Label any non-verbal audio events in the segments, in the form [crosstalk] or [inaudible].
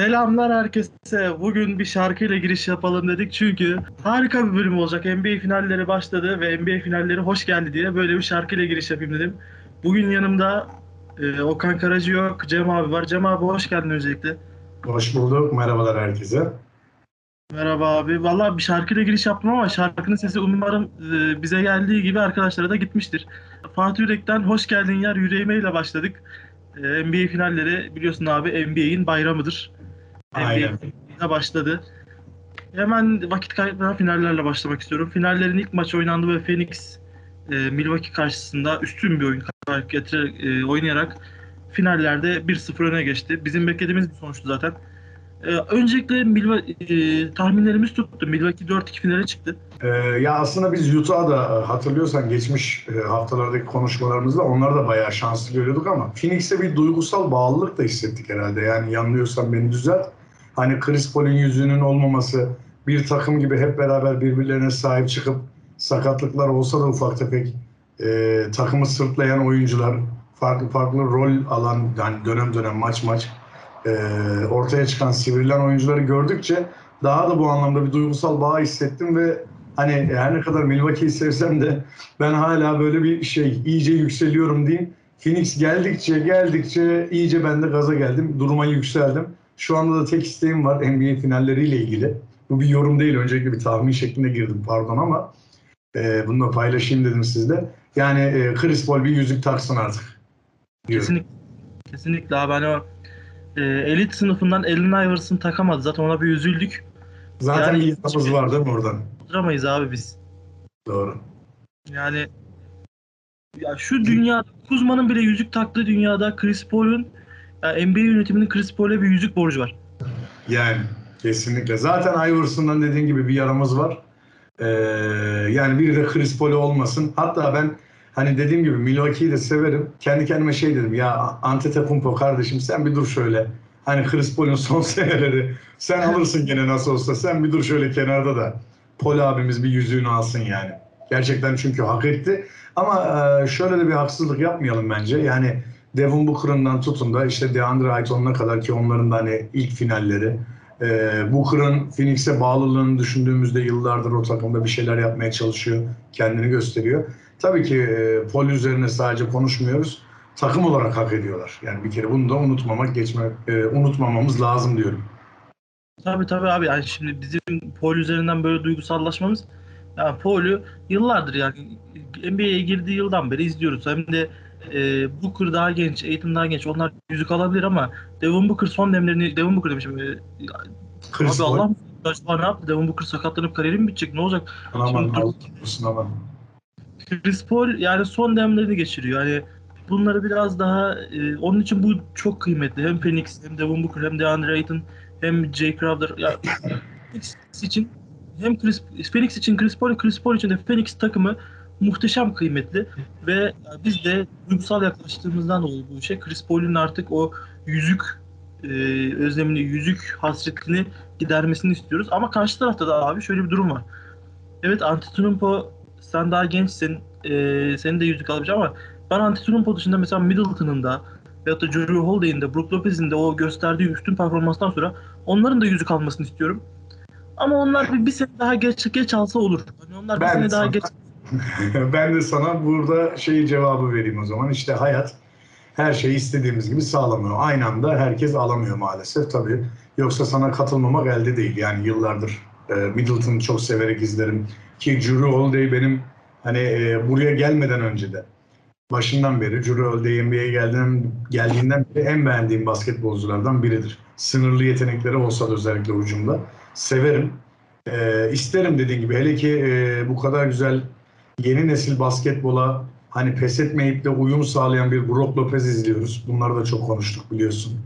Selamlar herkese. Bugün bir şarkıyla giriş yapalım dedik çünkü harika bir bölüm olacak. NBA finalleri başladı ve NBA finalleri hoş geldi diye böyle bir şarkıyla giriş yapayım dedim. Bugün yanımda e, Okan Karacı yok, Cem abi var. Cem abi hoş geldin öncelikle. Hoş bulduk. Merhabalar herkese. Merhaba abi. Vallahi bir şarkıyla giriş yaptım ama şarkının sesi umarım e, bize geldiği gibi arkadaşlara da gitmiştir. Fatih Yürek'ten hoş geldin yer yüreğime ile başladık. E, NBA finalleri biliyorsun abi NBA'in bayramıdır. Aynen. Başladı. Hemen vakit kaybetmeden finallerle başlamak istiyorum. Finallerin ilk maçı oynandı ve Phoenix e, Milwaukee karşısında üstün bir oyun getirerek, e, oynayarak finallerde 1-0 öne geçti. Bizim beklediğimiz bir sonuçtu zaten. E, öncelikle Milwaukee, e, tahminlerimiz tuttu. Milwaukee 4-2 finale çıktı. Ee, ya aslında biz Utah'da e, hatırlıyorsan geçmiş e, haftalardaki konuşmalarımızda onları da bayağı şanslı görüyorduk ama Phoenix'e bir duygusal bağlılık da hissettik herhalde. Yani yanılıyorsam beni düzelt. Hani Chris Paul'un yüzünün olmaması, bir takım gibi hep beraber birbirlerine sahip çıkıp sakatlıklar olsa da ufak tefek e, takımı sırtlayan oyuncular, farklı farklı rol alan yani dönem dönem maç maç e, ortaya çıkan sivrilen oyuncuları gördükçe daha da bu anlamda bir duygusal bağ hissettim ve hani her ne kadar Milwaukee'yi sevsem de ben hala böyle bir şey iyice yükseliyorum diyeyim. Phoenix geldikçe geldikçe iyice ben de gaza geldim. Duruma yükseldim. Şu anda da tek isteğim var NBA finalleriyle ilgili. Bu bir yorum değil. Öncelikle bir tahmin şeklinde girdim pardon ama e, bunu da paylaşayım dedim sizle. Yani e, Chris Paul bir yüzük taksın artık. Diyorum. Kesinlikle. Kesinlikle abi hani o e, elit sınıfından Allen Iverson takamadı. Zaten ona bir üzüldük. Zaten Yani- bir yanımız var değil mi oradan? Duramayız abi biz. Doğru. Yani ya şu dünya Kuzma'nın bile yüzük taktığı dünyada Chris Paul'un ya NBA yönetiminin Chris Paul'e bir yüzük borcu var. Yani kesinlikle. Zaten Iverson'dan dediğin gibi bir yaramız var. Ee, yani biri de Chris Paul olmasın. Hatta ben hani dediğim gibi Milwaukee'yi de severim. Kendi kendime şey dedim ya Antetokounmpo kardeşim sen bir dur şöyle. Hani Chris Paul'un son [laughs] seneleri sen alırsın gene nasıl olsa sen bir dur şöyle kenarda da Paul abimiz bir yüzüğünü alsın yani. Gerçekten çünkü hak etti. Ama e, şöyle de bir haksızlık yapmayalım bence. Yani Devin Booker'ından tutun da işte DeAndre Ayton'una kadar ki onların da hani ilk finalleri. Ee, Booker'ın Phoenix'e bağlılığını düşündüğümüzde yıllardır o takımda bir şeyler yapmaya çalışıyor. Kendini gösteriyor. Tabii ki e, Paul üzerine sadece konuşmuyoruz. Takım olarak hak ediyorlar. Yani bir kere bunu da unutmamak, geçme, e, unutmamamız lazım diyorum. Tabii tabii abi yani şimdi bizim Paul üzerinden böyle duygusallaşmamız yani Paul'ü yıllardır yani NBA'ye girdiği yıldan beri izliyoruz. Hem de e, Booker daha genç, Aiton daha genç. Onlar yüzük alabilir ama Devin Booker son demlerini Devin Booker demişim. E, Chris abi Allah acaba ne yaptı? Devin Booker sakatlanıp kariyeri mi bitecek? Ne olacak? aman aman. Chris Paul yani son demlerini geçiriyor. Yani bunları biraz daha e, onun için bu çok kıymetli. Hem Phoenix hem Devin Booker hem DeAndre Ayton hem Jay Crowder. Ya, Phoenix için hem Chris, Phoenix için Chris Paul, Chris Paul için de Phoenix takımı muhteşem kıymetli ve biz de duygusal yaklaştığımızdan dolayı bu işe Chris Paul'un artık o yüzük e, özlemini, yüzük hasretini gidermesini istiyoruz. Ama karşı tarafta da abi şöyle bir durum var. Evet Antetokounmpo sen daha gençsin. E, senin de yüzük alabilecek ama ben Antetokounmpo dışında mesela Middleton'ın da veyahut da Drew Holiday'in de Brook Lopez'in de o gösterdiği üstün performanstan sonra onların da yüzük almasını istiyorum. Ama onlar bir, bir sene daha geç geç alsa olur. Hani onlar bir Ben sene de daha geç [laughs] ben de sana burada şeyi cevabı vereyim o zaman. İşte hayat her şeyi istediğimiz gibi sağlamıyor. Aynı anda herkes alamıyor maalesef tabii. Yoksa sana katılmamak elde değil. Yani yıllardır e, Middleton'ı çok severek izlerim. Ki Drew Holiday benim hani e, buraya gelmeden önce de başından beri Drew Holiday NBA'ye geldiğinden, geldiğinden beri en beğendiğim basketbolculardan biridir. Sınırlı yetenekleri olsa da özellikle hücumda. Severim. E, isterim dediğim gibi. Hele ki e, bu kadar güzel yeni nesil basketbola hani pes etmeyip de uyum sağlayan bir Brook Lopez izliyoruz. Bunları da çok konuştuk biliyorsun.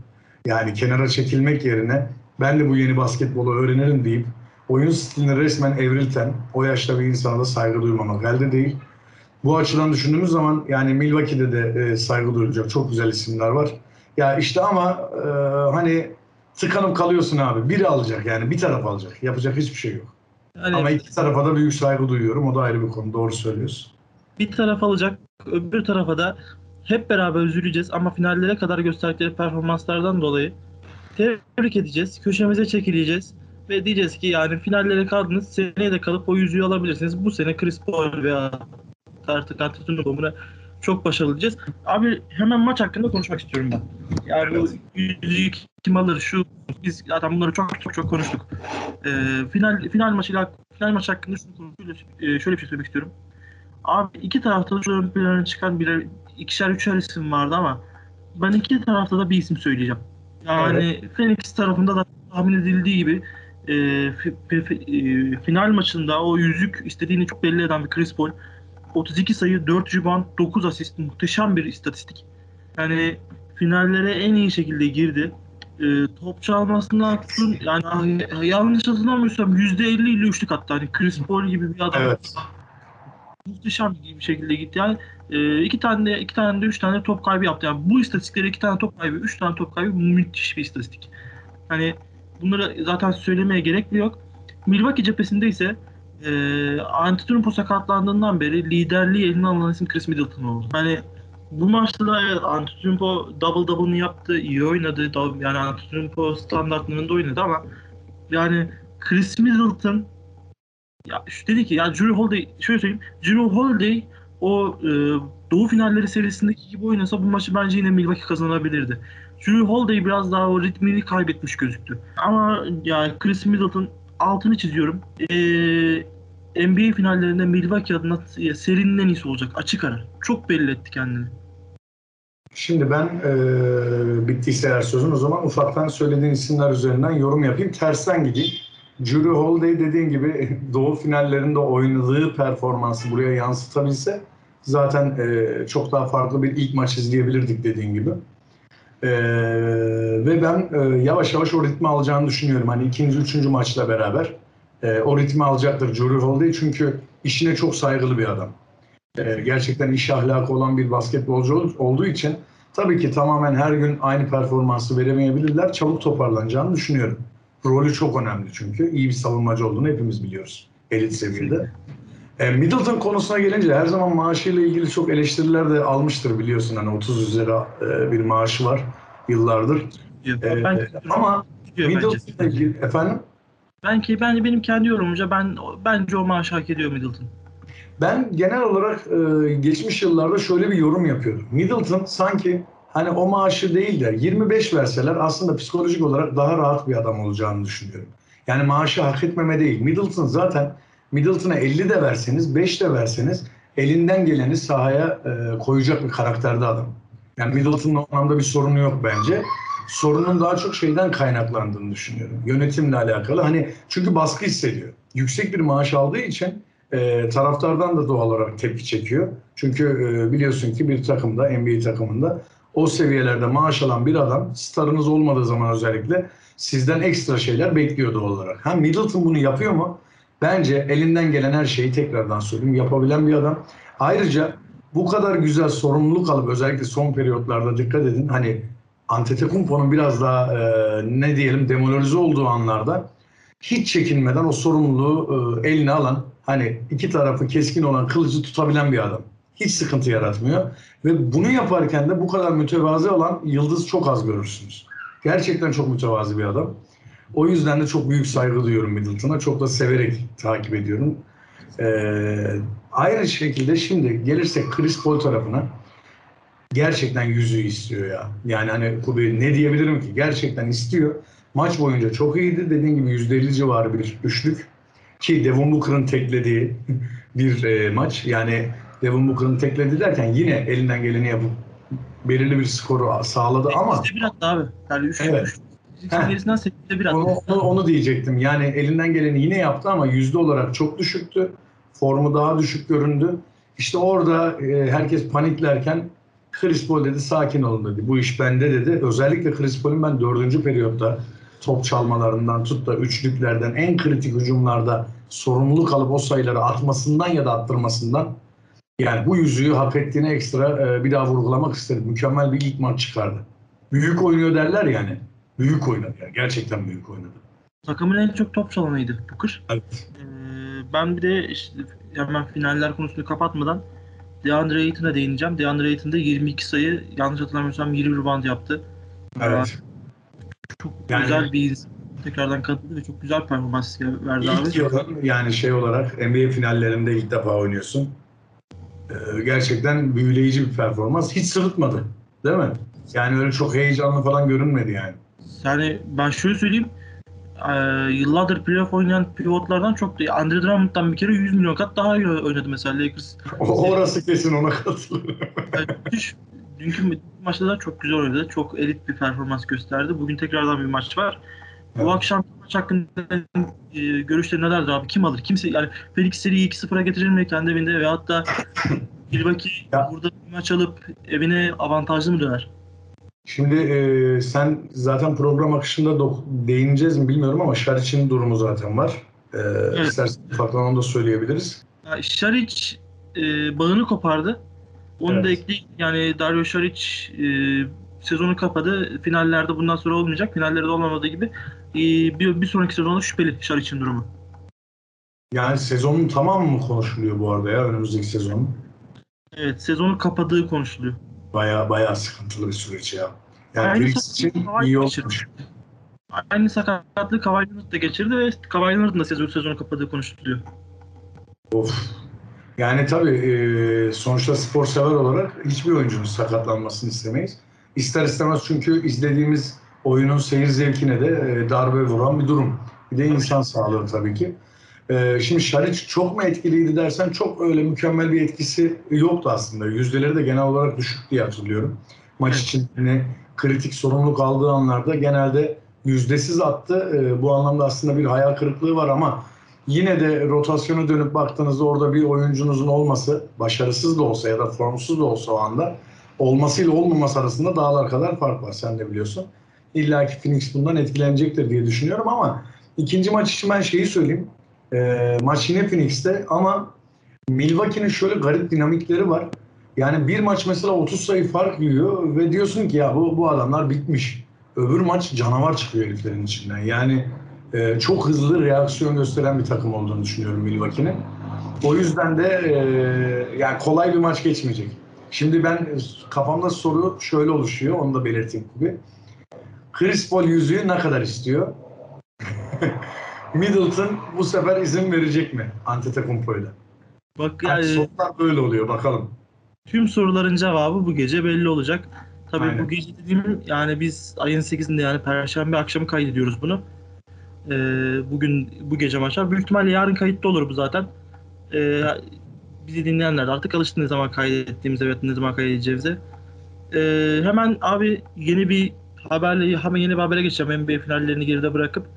Yani kenara çekilmek yerine ben de bu yeni basketbolu öğrenirim deyip oyun stilini resmen evrilten o yaşta bir insana da saygı duymamak elde değil. Bu açıdan düşündüğümüz zaman yani Milwaukee'de de e, saygı duyulacak çok güzel isimler var. Ya işte ama e, hani tıkanıp kalıyorsun abi. Biri alacak yani bir taraf alacak. Yapacak hiçbir şey yok. Yani Ama iki tarafa da büyük saygı duyuyorum. O da ayrı bir konu. Doğru söylüyorsun. bir taraf alacak, öbür tarafa da hep beraber üzüleceğiz ama finallere kadar gösterdikleri performanslardan dolayı tebrik edeceğiz. Köşemize çekileceğiz. Ve diyeceğiz ki yani finallere kaldınız. Seneye de kalıp o yüzüğü alabilirsiniz. Bu sene Chris Paul veya artık Antetokounmpo buna çok başarılı diyeceğiz. Abi hemen maç hakkında konuşmak istiyorum ben. Yani bu yüzüğü kim alır şu biz zaten bunları çok çok çok konuştuk. Ee, final final maçıyla final maç hakkında şunu konuşuyoruz. Ee, şöyle bir şey söylemek istiyorum. Abi iki tarafta da ön plana çıkan birer ikişer üçer isim vardı ama ben iki tarafta da bir isim söyleyeceğim. Yani Phoenix tarafında da tahmin edildiği gibi e, fi- fi- e, final maçında o yüzük istediğini çok belli eden bir Chris Paul 32 sayı, 4 rebound, 9 asist muhteşem bir istatistik. Yani finallere en iyi şekilde girdi. E, top çalmasından tutun yani yanlış hatırlamıyorsam %50 ile üçlük attı. Hani Chris Paul gibi bir adam Evet. muhteşem bir şekilde gitti. Yani e, iki tane de iki tane de üç tane de top kaybı yaptı. Yani bu istatistikleri iki tane top kaybı, üç tane top kaybı müthiş bir istatistik. Hani bunları zaten söylemeye gerek yok. Milwaukee cephesinde ise e, Antetokounmpo sakatlandığından beri liderliği eline alan isim Chris Middleton oldu. Hani bu maçta da evet, Antetokounmpo double double'ını yaptı, iyi oynadı. Yani Antetokounmpo standartlarında oynadı ama yani Chris Middleton ya şu dedi ki ya Drew Holiday şöyle söyleyeyim. Drew Holiday o e, Doğu finalleri serisindeki gibi oynasa bu maçı bence yine Milwaukee kazanabilirdi. Drew Holiday biraz daha o ritmini kaybetmiş gözüktü. Ama ya Chris Middleton altını çiziyorum. E, NBA finallerinde Milwaukee adına serinin en iyisi olacak. Açık ara. Çok belli etti kendini. Şimdi ben e, bittiyse eğer sözün o zaman ufaktan söylediğin isimler üzerinden yorum yapayım. Tersten gideyim. Drew Holiday dediğin gibi [laughs] Doğu finallerinde oynadığı performansı buraya yansıtabilse zaten e, çok daha farklı bir ilk maç izleyebilirdik dediğin gibi. E, ve ben e, yavaş yavaş o ritmi alacağını düşünüyorum. Hani ikinci, üçüncü maçla beraber e, o ritmi alacaktır Drew Holiday çünkü işine çok saygılı bir adam. E, gerçekten iş ahlakı olan bir basketbolcu ol- olduğu için tabii ki tamamen her gün aynı performansı veremeyebilirler. Çabuk toparlanacağını düşünüyorum. Rolü çok önemli çünkü. iyi bir savunmacı olduğunu hepimiz biliyoruz. Elit seviyede. E, Middleton konusuna gelince her zaman maaşıyla ilgili çok eleştiriler de almıştır biliyorsun. Hani 30 üzeri e, bir maaşı var yıllardır. E, ben, ama. Middleton'la ilgili efendim Ben ki bence benim kendi yorumumca ben bence o maaşı hak ediyor Middleton. Ben genel olarak e, geçmiş yıllarda şöyle bir yorum yapıyordum. Middleton sanki hani o maaşı değil de 25 verseler aslında psikolojik olarak daha rahat bir adam olacağını düşünüyorum. Yani maaşı hak etmeme değil. Middleton zaten Middleton'a 50 de verseniz 5 de verseniz elinden geleni sahaya e, koyacak bir karakterde adam. Yani Middleton'ın anlamda bir sorunu yok bence. Sorunun daha çok şeyden kaynaklandığını düşünüyorum. Yönetimle alakalı. Hani çünkü baskı hissediyor. Yüksek bir maaş aldığı için e, taraftardan da doğal olarak tepki çekiyor. Çünkü e, biliyorsun ki bir takımda, NBA takımında o seviyelerde maaş alan bir adam, starınız olmadığı zaman özellikle sizden ekstra şeyler bekliyor doğal olarak. Ha Middleton bunu yapıyor mu? Bence elinden gelen her şeyi tekrardan söyleyeyim yapabilen bir adam. Ayrıca bu kadar güzel sorumluluk alıp özellikle son periyotlarda dikkat edin. Hani Antetokounmpo'nun biraz daha e, ne diyelim demoralize olduğu anlarda hiç çekinmeden o sorumluluğu e, eline alan hani iki tarafı keskin olan kılıcı tutabilen bir adam. Hiç sıkıntı yaratmıyor. Ve bunu yaparken de bu kadar mütevazi olan yıldız çok az görürsünüz. Gerçekten çok mütevazi bir adam. O yüzden de çok büyük saygı duyuyorum Middleton'a. Çok da severek takip ediyorum. Ee, aynı şekilde şimdi gelirsek Chris Paul tarafına gerçekten yüzüğü istiyor ya. Yani hani Kubi ne diyebilirim ki? Gerçekten istiyor. Maç boyunca çok iyiydi. Dediğim gibi %50 civarı bir üçlük. Ki Devon Booker'ın teklediği [laughs] bir e, maç. Yani Devon Booker'ın tekledi derken yine elinden geleni yapıp belirli bir skoru sağladı ama 8'de 1 attı abi. Yani 3 Evet. üç, gerisinden 8'de 1 attı. onu, onu, onu diyecektim. Yani elinden geleni yine yaptı ama yüzde olarak çok düşüktü. Formu daha düşük göründü. İşte orada e, herkes paniklerken Chris Paul dedi sakin olun dedi. Bu iş bende dedi. Özellikle Chris Paul'un ben dördüncü periyotta top çalmalarından tut da üçlüklerden en kritik hücumlarda sorumluluk alıp o sayıları atmasından ya da attırmasından yani bu yüzüğü hak ettiğine ekstra e, bir daha vurgulamak isterim. Mükemmel bir ilk maç çıkardı. Büyük oynuyor derler yani. Büyük oynadı yani. Gerçekten büyük oynadı. Takımın en çok top çalanıydı Booker. Evet. Ee, ben bir de işte hemen finaller konusunu kapatmadan DeAndre Ayton'a değineceğim. DeAndre Ayton da 22 sayı yanlış hatırlamıyorsam 20 rebound yaptı. Evet. Çok Yani- güzel bir insan. Tekrardan katıldı ve çok güzel performans verdi abi. İlk yılın yani şey olarak NBA finallerinde ilk defa oynuyorsun. Ee, gerçekten büyüleyici bir performans. Hiç sırıtmadı. Değil mi? Yani öyle çok heyecanlı falan görünmedi yani. Yani ben şöyle söyleyeyim. eee, yıllardır playoff oynayan pivotlardan çok da Andre Drummond'dan bir kere 100 milyon kat daha iyi oynadı mesela Lakers. Orası kesin ona katılıyorum. Yani müthiş. Dünkü maçta da çok güzel oynadı. Çok elit bir performans gösterdi. Bugün tekrardan bir maç var. Bu Evet. akşam maç hakkında e, görüşleri nelerdir abi? Kim alır? Kimse yani Felix seriyi 2-0'a getirir mi kendi evinde veyahut da [laughs] Milwaukee Ya. burada bir maç alıp evine avantajlı mı döner? Şimdi e, sen zaten program akışında değineceğiz mi bilmiyorum ama Şariç'in durumu zaten var. E, İstersen ufaktan onu da söyleyebiliriz. Ya Şaric e, bağını kopardı. Onu da Evet. ekleyip yani Dario Şaric e, sezonu kapadı. Finallerde bundan sonra olmayacak. Finallerde olmamadığı gibi e, bir, bir sonraki sezonda şüpheli Şaric'in durumu. Yani sezonun tamamı mı konuşuluyor bu arada ya önümüzdeki sezon? Evet sezonu kapadığı konuşuluyor. Baya baya sıkıntılı bir süreç ya. Yani Aynı sakatlığı için iyi olmuş. Aynı sakatlığı Kawhi Leonard da geçirdi ve Kawhi Leonard'ın da sezonu, sezonu kapadığı konuşuluyor. Of. Yani tabii e, sonuçta spor sever olarak hiçbir oyuncunun sakatlanmasını istemeyiz. İster istemez çünkü izlediğimiz oyunun seyir zevkine de e, darbe vuran bir durum. Bir de insan sağlığı tabii ki. E, şimdi Şaric çok mu etkiliydi dersen çok öyle mükemmel bir etkisi yoktu aslında. Yüzdeleri de genel olarak düşük diye hatırlıyorum. Maç için hani kritik sorumluluk aldığı anlarda genelde yüzdesiz attı. E, bu anlamda aslında bir hayal kırıklığı var ama yine de rotasyona dönüp baktığınızda orada bir oyuncunuzun olması, başarısız da olsa ya da formsuz da olsa o anda olmasıyla olmaması arasında dağlar kadar fark var. Sen de biliyorsun. İlla ki Phoenix bundan etkilenecektir diye düşünüyorum ama ikinci maç için ben şeyi söyleyeyim. Ee, maç yine Phoenix'te ama Milwaukee'nin şöyle garip dinamikleri var. Yani bir maç mesela 30 sayı fark yiyor ve diyorsun ki ya bu, bu adamlar bitmiş. Öbür maç canavar çıkıyor heriflerin içinden. Yani e, çok hızlı reaksiyon gösteren bir takım olduğunu düşünüyorum Milwaukee'nin. O yüzden de e, yani kolay bir maç geçmeyecek. Şimdi ben kafamda soru şöyle oluşuyor, onu da belirteyim gibi. Chris Paul yüzüğü ne kadar istiyor? [laughs] Middleton bu sefer izin verecek mi Antetokounmpo'yla? Bak Yani yani sorular böyle oluyor bakalım. tüm soruların cevabı bu gece belli olacak. Tabii Aynen. bu gece dediğim yani biz ayın 8'inde yani Perşembe akşamı kaydediyoruz bunu. Ee, bugün bu gece maç var. Büyük ihtimalle yarın kayıtlı olur bu zaten. Ee, bizi dinleyenler de artık alıştı ne zaman kaydettiğimize ve ne zaman kaydedeceğimize. Ee, hemen abi yeni bir haberle hemen yeni bir habere geçeceğim NBA finallerini geride bırakıp.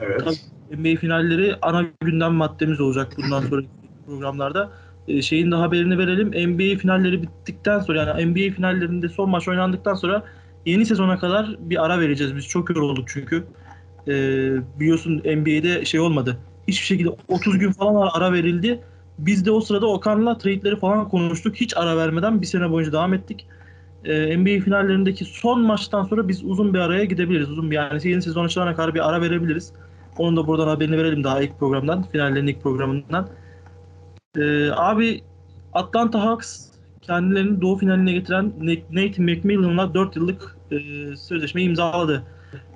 Evet. Tabii. NBA finalleri ana gündem maddemiz olacak bundan sonraki programlarda. Ee, şeyin de haberini verelim. NBA finalleri bittikten sonra yani NBA finallerinde son maç oynandıktan sonra yeni sezona kadar bir ara vereceğiz. Biz çok yorulduk çünkü. Ee, biliyorsun NBA'de şey olmadı. Hiçbir şekilde 30 gün falan ara verildi. Biz de o sırada Okan'la trade'leri falan konuştuk. Hiç ara vermeden bir sene boyunca devam ettik. Ee, NBA finallerindeki son maçtan sonra biz uzun bir araya gidebiliriz. Uzun bir yani yeni sezon açılana kadar bir ara verebiliriz. Onun da buradan haberini verelim daha ilk programdan. Finallerin ilk programından. Ee, abi Atlanta Hawks kendilerini doğu finaline getiren Nate McMillan'la 4 yıllık e, sözleşme imzaladı.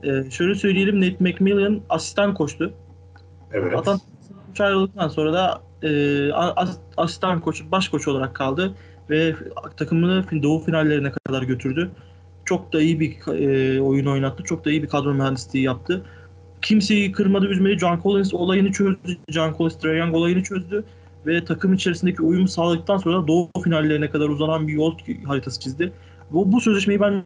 E, şöyle söyleyelim Nate McMillan asistan koçtu. Evet. Atlanta 3 ayrıldıktan sonra da e, as- asistan koç, baş koç olarak kaldı ve takımını doğu finallerine kadar götürdü. Çok da iyi bir e, oyun oynattı. Çok da iyi bir kadro mühendisliği yaptı. Kimseyi kırmadı, üzmedi. John Collins olayını çözdü. John Collins, Trae Young olayını çözdü. Ve takım içerisindeki uyumu sağladıktan sonra doğu finallerine kadar uzanan bir yol haritası çizdi. Bu, bu sözleşmeyi bence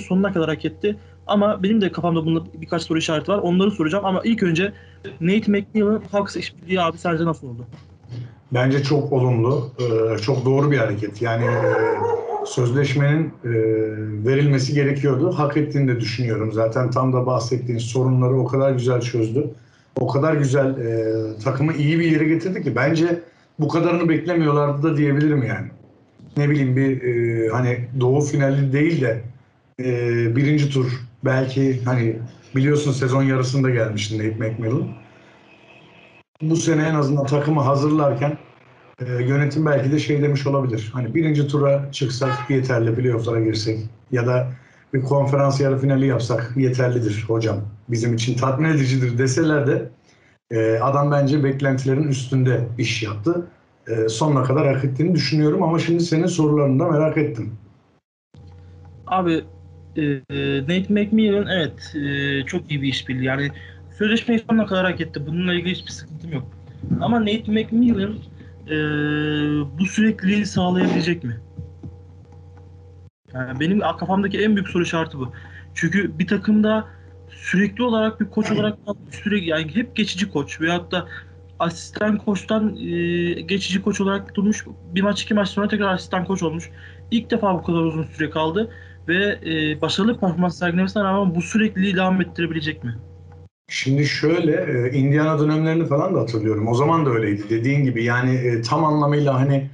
sonuna kadar hak etti. Ama benim de kafamda bunda birkaç soru işareti var. Onları soracağım ama ilk önce Nate McMillan Hawks işbirliği abi sence nasıl oldu? Bence çok olumlu, e, çok doğru bir hareket. Yani sözleşmenin e, verilmesi gerekiyordu. Hak ettiğini de düşünüyorum. Zaten tam da bahsettiğin sorunları o kadar güzel çözdü. O kadar güzel e, takımı iyi bir yere getirdi ki bence bu kadarını beklemiyorlardı da diyebilirim yani. Ne bileyim bir e, hani doğu finali değil de e, birinci tur belki hani biliyorsun sezon yarısında gelmişti Nate McMillan. Bu sene en azından takımı hazırlarken e, yönetim belki de şey demiş olabilir. Hani birinci tura çıksak yeterli playofflara girsek ya da bir konferans yarı finali yapsak yeterlidir hocam. Bizim için tatmin edicidir deseler de e, adam bence beklentilerin üstünde iş yaptı. E, sonuna kadar hak ettiğini düşünüyorum ama şimdi senin sorularını da merak ettim. Abi e, Nate McMillan evet e, çok iyi bir işbirliği. Yani sözleşmeyi sonuna kadar hak etti. Bununla ilgili hiçbir sıkıntım yok. Ama Nate McMillan e, bu sürekliliği sağlayabilecek mi? Yani benim kafamdaki en büyük soru işareti bu. Çünkü bir takımda sürekli olarak bir koç olarak sürekli yani hep geçici koç veyahut da asistan koçtan e, geçici koç olarak durmuş. Bir maç iki maç sonra tekrar asistan koç olmuş. İlk defa bu kadar uzun süre kaldı ve e, başarılı performans sergilemesine rağmen bu sürekliliği devam ettirebilecek mi? Şimdi şöyle e, Indiana dönemlerini falan da hatırlıyorum. O zaman da öyleydi. Dediğin gibi yani e, tam anlamıyla hani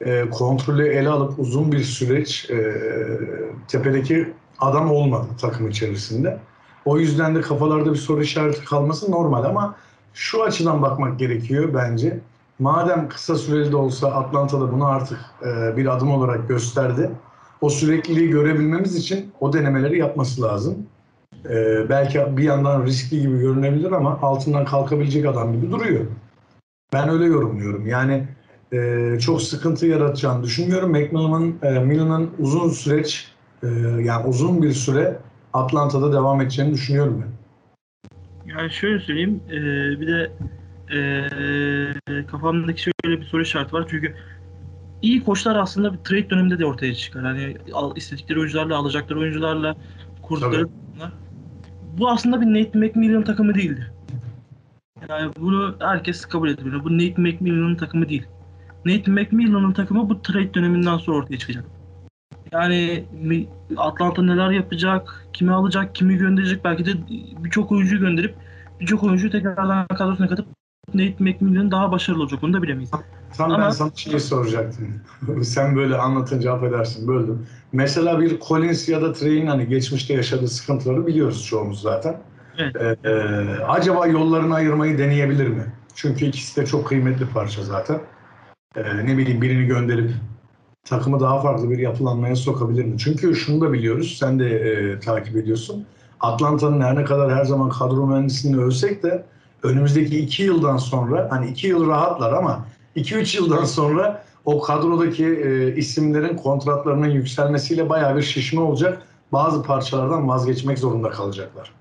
e, kontrolü ele alıp uzun bir süreç tepedeki adam olmadı takım içerisinde. O yüzden de kafalarda bir soru işareti kalması normal ama şu açıdan bakmak gerekiyor bence. Madem kısa süreli de olsa Atlanta'da bunu artık bir adım olarak gösterdi. O sürekliliği görebilmemiz için o denemeleri yapması lazım. E, belki bir yandan riskli gibi görünebilir ama altından kalkabilecek adam gibi duruyor. Ben öyle yorumluyorum. Yani e, çok sıkıntı yaratacağını düşünmüyorum. McMillan'ın e, Milan'ın uzun süreç e, yani uzun bir süre Atlanta'da devam edeceğini düşünüyorum ben. Yani şöyle söyleyeyim, e, bir de e, kafamdaki şöyle bir soru işareti var. Çünkü iyi koçlar aslında bir trade döneminde de ortaya çıkar. Hani al, istedikleri oyuncularla, alacakları oyuncularla kurdukları. Bu aslında bir Nate McMillan takımı değildi. Yani bunu herkes kabul edebilir. Bu Nate McMillan'ın takımı değil. Nate McMillan'ın takımı bu trade döneminden sonra ortaya çıkacak. Yani Atlanta neler yapacak, kimi alacak, kimi gönderecek belki de birçok oyuncuyu gönderip birçok oyuncuyu tekrardan kadrosuna katıp Nate McMillan daha başarılı olacak onu da bilemeyiz. Tam Ama... ben sana şey soracaktım. [laughs] Sen böyle anlatınca affedersin böldüm. Mesela bir Collins ya da Trey'in hani geçmişte yaşadığı sıkıntıları biliyoruz çoğumuz zaten. Evet. Ee, e, acaba yollarını ayırmayı deneyebilir mi? Çünkü ikisi de çok kıymetli parça zaten. Ee, ne bileyim birini gönderip takımı daha farklı bir yapılanmaya sokabilir mi? Çünkü şunu da biliyoruz, sen de e, takip ediyorsun. Atlanta'nın her ne kadar her zaman kadro mühendisliğini ölsek de önümüzdeki iki yıldan sonra, hani iki yıl rahatlar ama iki üç yıldan sonra o kadrodaki e, isimlerin kontratlarının yükselmesiyle bayağı bir şişme olacak. Bazı parçalardan vazgeçmek zorunda kalacaklar.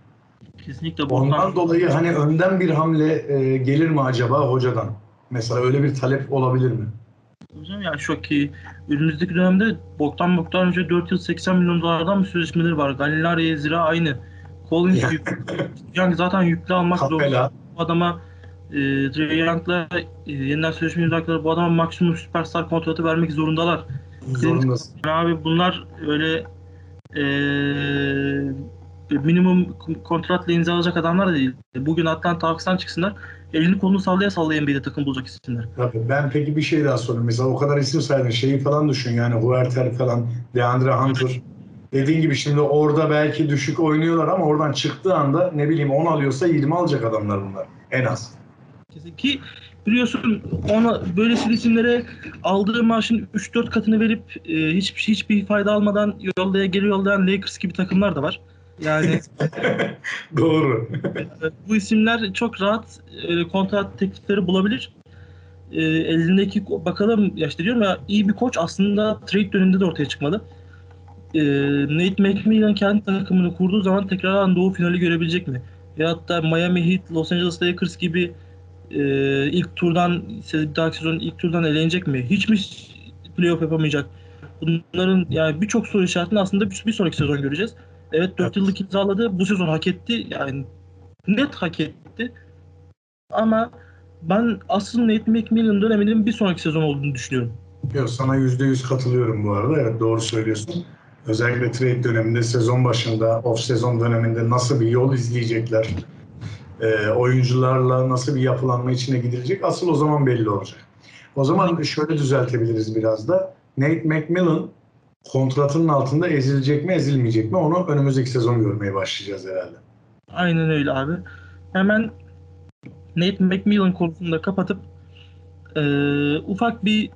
Kesinlikle. Ondan bundan... dolayı hani önden bir hamle e, gelir mi acaba hocadan? Mesela öyle bir talep olabilir mi? Hocam ya şu ki önümüzdeki dönemde boktan boktan önce 4 yıl 80 milyon dolardan bir sözleşmeleri var. Gallinari, Ezra aynı. Collins [laughs] yük, yani zaten yüklü almak zorunda. Adama e, Trey Young'la e, yeniden sözleşme imzaladıkları bu adama maksimum süperstar kontratı vermek zorundalar. Zorundasın. Yani abi bunlar öyle e, minimum kontratla imzalayacak adamlar da değil. Bugün Atlanta Hawks'tan çıksınlar elini kolunu sallaya sallaya NBA'de takım bulacak isimler. Tabii. Ben peki bir şey daha sorayım. Mesela o kadar isim saydın. Şeyi falan düşün yani Huerter falan, DeAndre Hunter. Dediğin gibi şimdi orada belki düşük oynuyorlar ama oradan çıktığı anda ne bileyim 10 alıyorsa 20 alacak adamlar bunlar. En az. Ki biliyorsun ona böyle isimlere aldığı maaşın 3-4 katını verip e, hiçbir hiçbir fayda almadan yollaya geri yollayan Lakers gibi takımlar da var. Yani [laughs] doğru. bu isimler çok rahat e, kontrat teklifleri bulabilir. E, elindeki bakalım ya işte diyorum ya iyi bir koç aslında trade döneminde de ortaya çıkmalı. E, Nate McMillan kendi takımını kurduğu zaman tekrardan doğu finali görebilecek mi? Ya da Miami Heat, Los Angeles Lakers gibi e, ilk turdan bir dahaki sezon ilk turdan elenecek mi? Hiç mi playoff yapamayacak? Bunların yani birçok soru işaretini aslında bir, bir sonraki sezon göreceğiz. Evet 4 evet. yıllık imzaladı. Bu sezon hak etti. Yani net hak etti. Ama ben asıl Nate McMillan döneminin bir sonraki sezon olduğunu düşünüyorum. Yok sana %100 katılıyorum bu arada. Evet doğru söylüyorsun. Özellikle trade döneminde, sezon başında, off sezon döneminde nasıl bir yol izleyecekler? E, oyuncularla nasıl bir yapılanma içine gidilecek? Asıl o zaman belli olacak. O zaman şöyle düzeltebiliriz biraz da. Nate McMillan kontratının altında ezilecek mi ezilmeyecek mi onu önümüzdeki sezon görmeye başlayacağız herhalde. Aynen öyle abi. Hemen Nate McMillan konusunda kapatıp e, ufak bir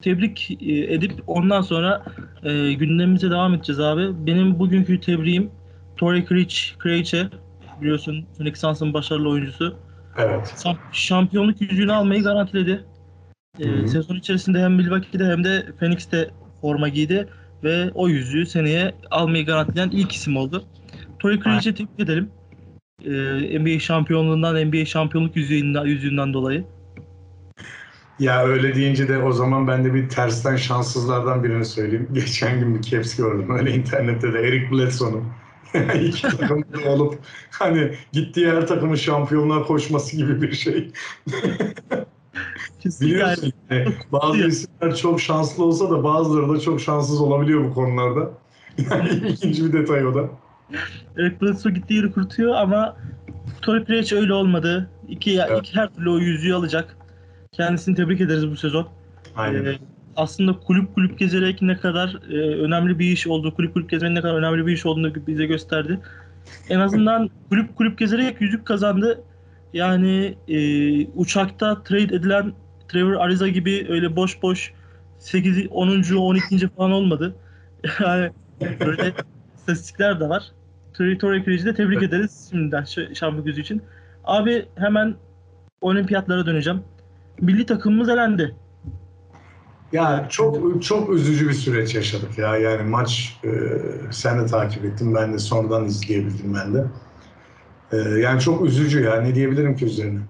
tebrik e, edip ondan sonra e, gündemimize devam edeceğiz abi. Benim bugünkü tebriğim Torrey Krejci, Krejci biliyorsun Phoenix Suns'ın başarılı oyuncusu. Evet. Şam- Şampiyonluk yüzüğünü almayı garantiledi. E, hı. sezon içerisinde hem Milwaukee'de hem de Phoenix'te forma giydi ve o yüzüğü seneye almayı garantileyen ilk isim oldu. Torrey Krejci'yi tebrik edelim. E, NBA şampiyonluğundan, NBA şampiyonluk yüzüğünden, yüzüğünden dolayı. Ya öyle deyince de o zaman ben de bir tersten şanssızlardan birini söyleyeyim. [laughs] Geçen gün bir caps gördüm öyle internette de Eric Bledsoe'nun. [laughs] İki takımda olup hani gittiği her takımın şampiyonluğa koşması gibi bir şey. [laughs] Biliyorsun yani [laughs] bazı isimler çok şanslı olsa da bazıları da çok şanssız olabiliyor bu konularda. Yani ilginç bir detay o da. Eric Bledsoe gittiği yeri kurutuyor ama Torrey Krejci öyle olmadı. İki, Evet. iki her türlü o yüzüğü alacak. Kendisini tebrik ederiz bu sezon. Aynen. Ee, aslında kulüp kulüp gezerek ne kadar e, önemli bir iş olduğu, kulüp kulüp gezmenin ne kadar önemli bir iş olduğunu bize gösterdi. En azından kulüp kulüp gezerek yüzük kazandı. Yani e, uçakta trade edilen Trevor Ariza gibi öyle boş boş 8, 10. 12. falan olmadı. [laughs] Yani böyle istatistikler de var. Torrey Krejci'yi de tebrik ederiz şimdiden ş- şampiyonluk yüzüğü için. Abi hemen olimpiyatlara döneceğim. Milli takımımız elendi. Ya çok çok üzücü bir süreç yaşadık ya. Yani maç e, sen de takip ettin, ben de sonradan izleyebildim ben de. E, yani çok üzücü ya. Ne diyebilirim ki üzerine?